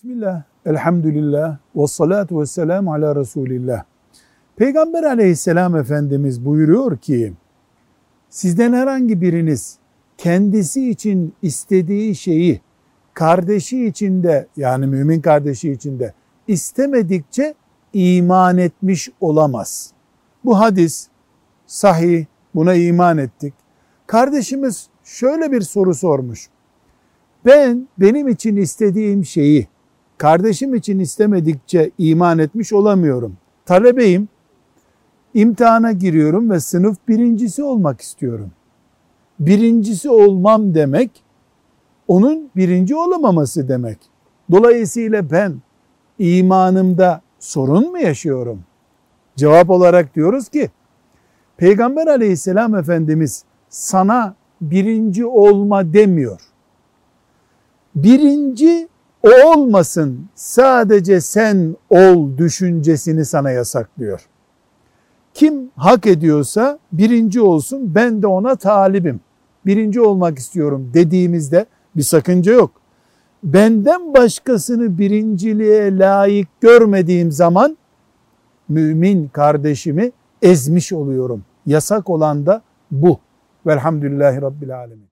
Bismillah, elhamdülillah, ve salatu ve selamu ala Resulillah. Peygamber aleyhisselam Efendimiz buyuruyor ki, sizden herhangi biriniz kendisi için istediği şeyi kardeşi için de yani mümin kardeşi için de istemedikçe iman etmiş olamaz. Bu hadis sahih, buna iman ettik. Kardeşimiz şöyle bir soru sormuş. Ben benim için istediğim şeyi kardeşim için istemedikçe iman etmiş olamıyorum. Talebeyim, imtihana giriyorum ve sınıf birincisi olmak istiyorum. Birincisi olmam demek, onun birinci olamaması demek. Dolayısıyla ben imanımda sorun mu yaşıyorum? Cevap olarak diyoruz ki, Peygamber aleyhisselam Efendimiz sana birinci olma demiyor. Birinci o olmasın sadece sen ol düşüncesini sana yasaklıyor. Kim hak ediyorsa birinci olsun ben de ona talibim. Birinci olmak istiyorum dediğimizde bir sakınca yok. Benden başkasını birinciliğe layık görmediğim zaman mümin kardeşimi ezmiş oluyorum. Yasak olan da bu. Velhamdülillahi Rabbil Alemin.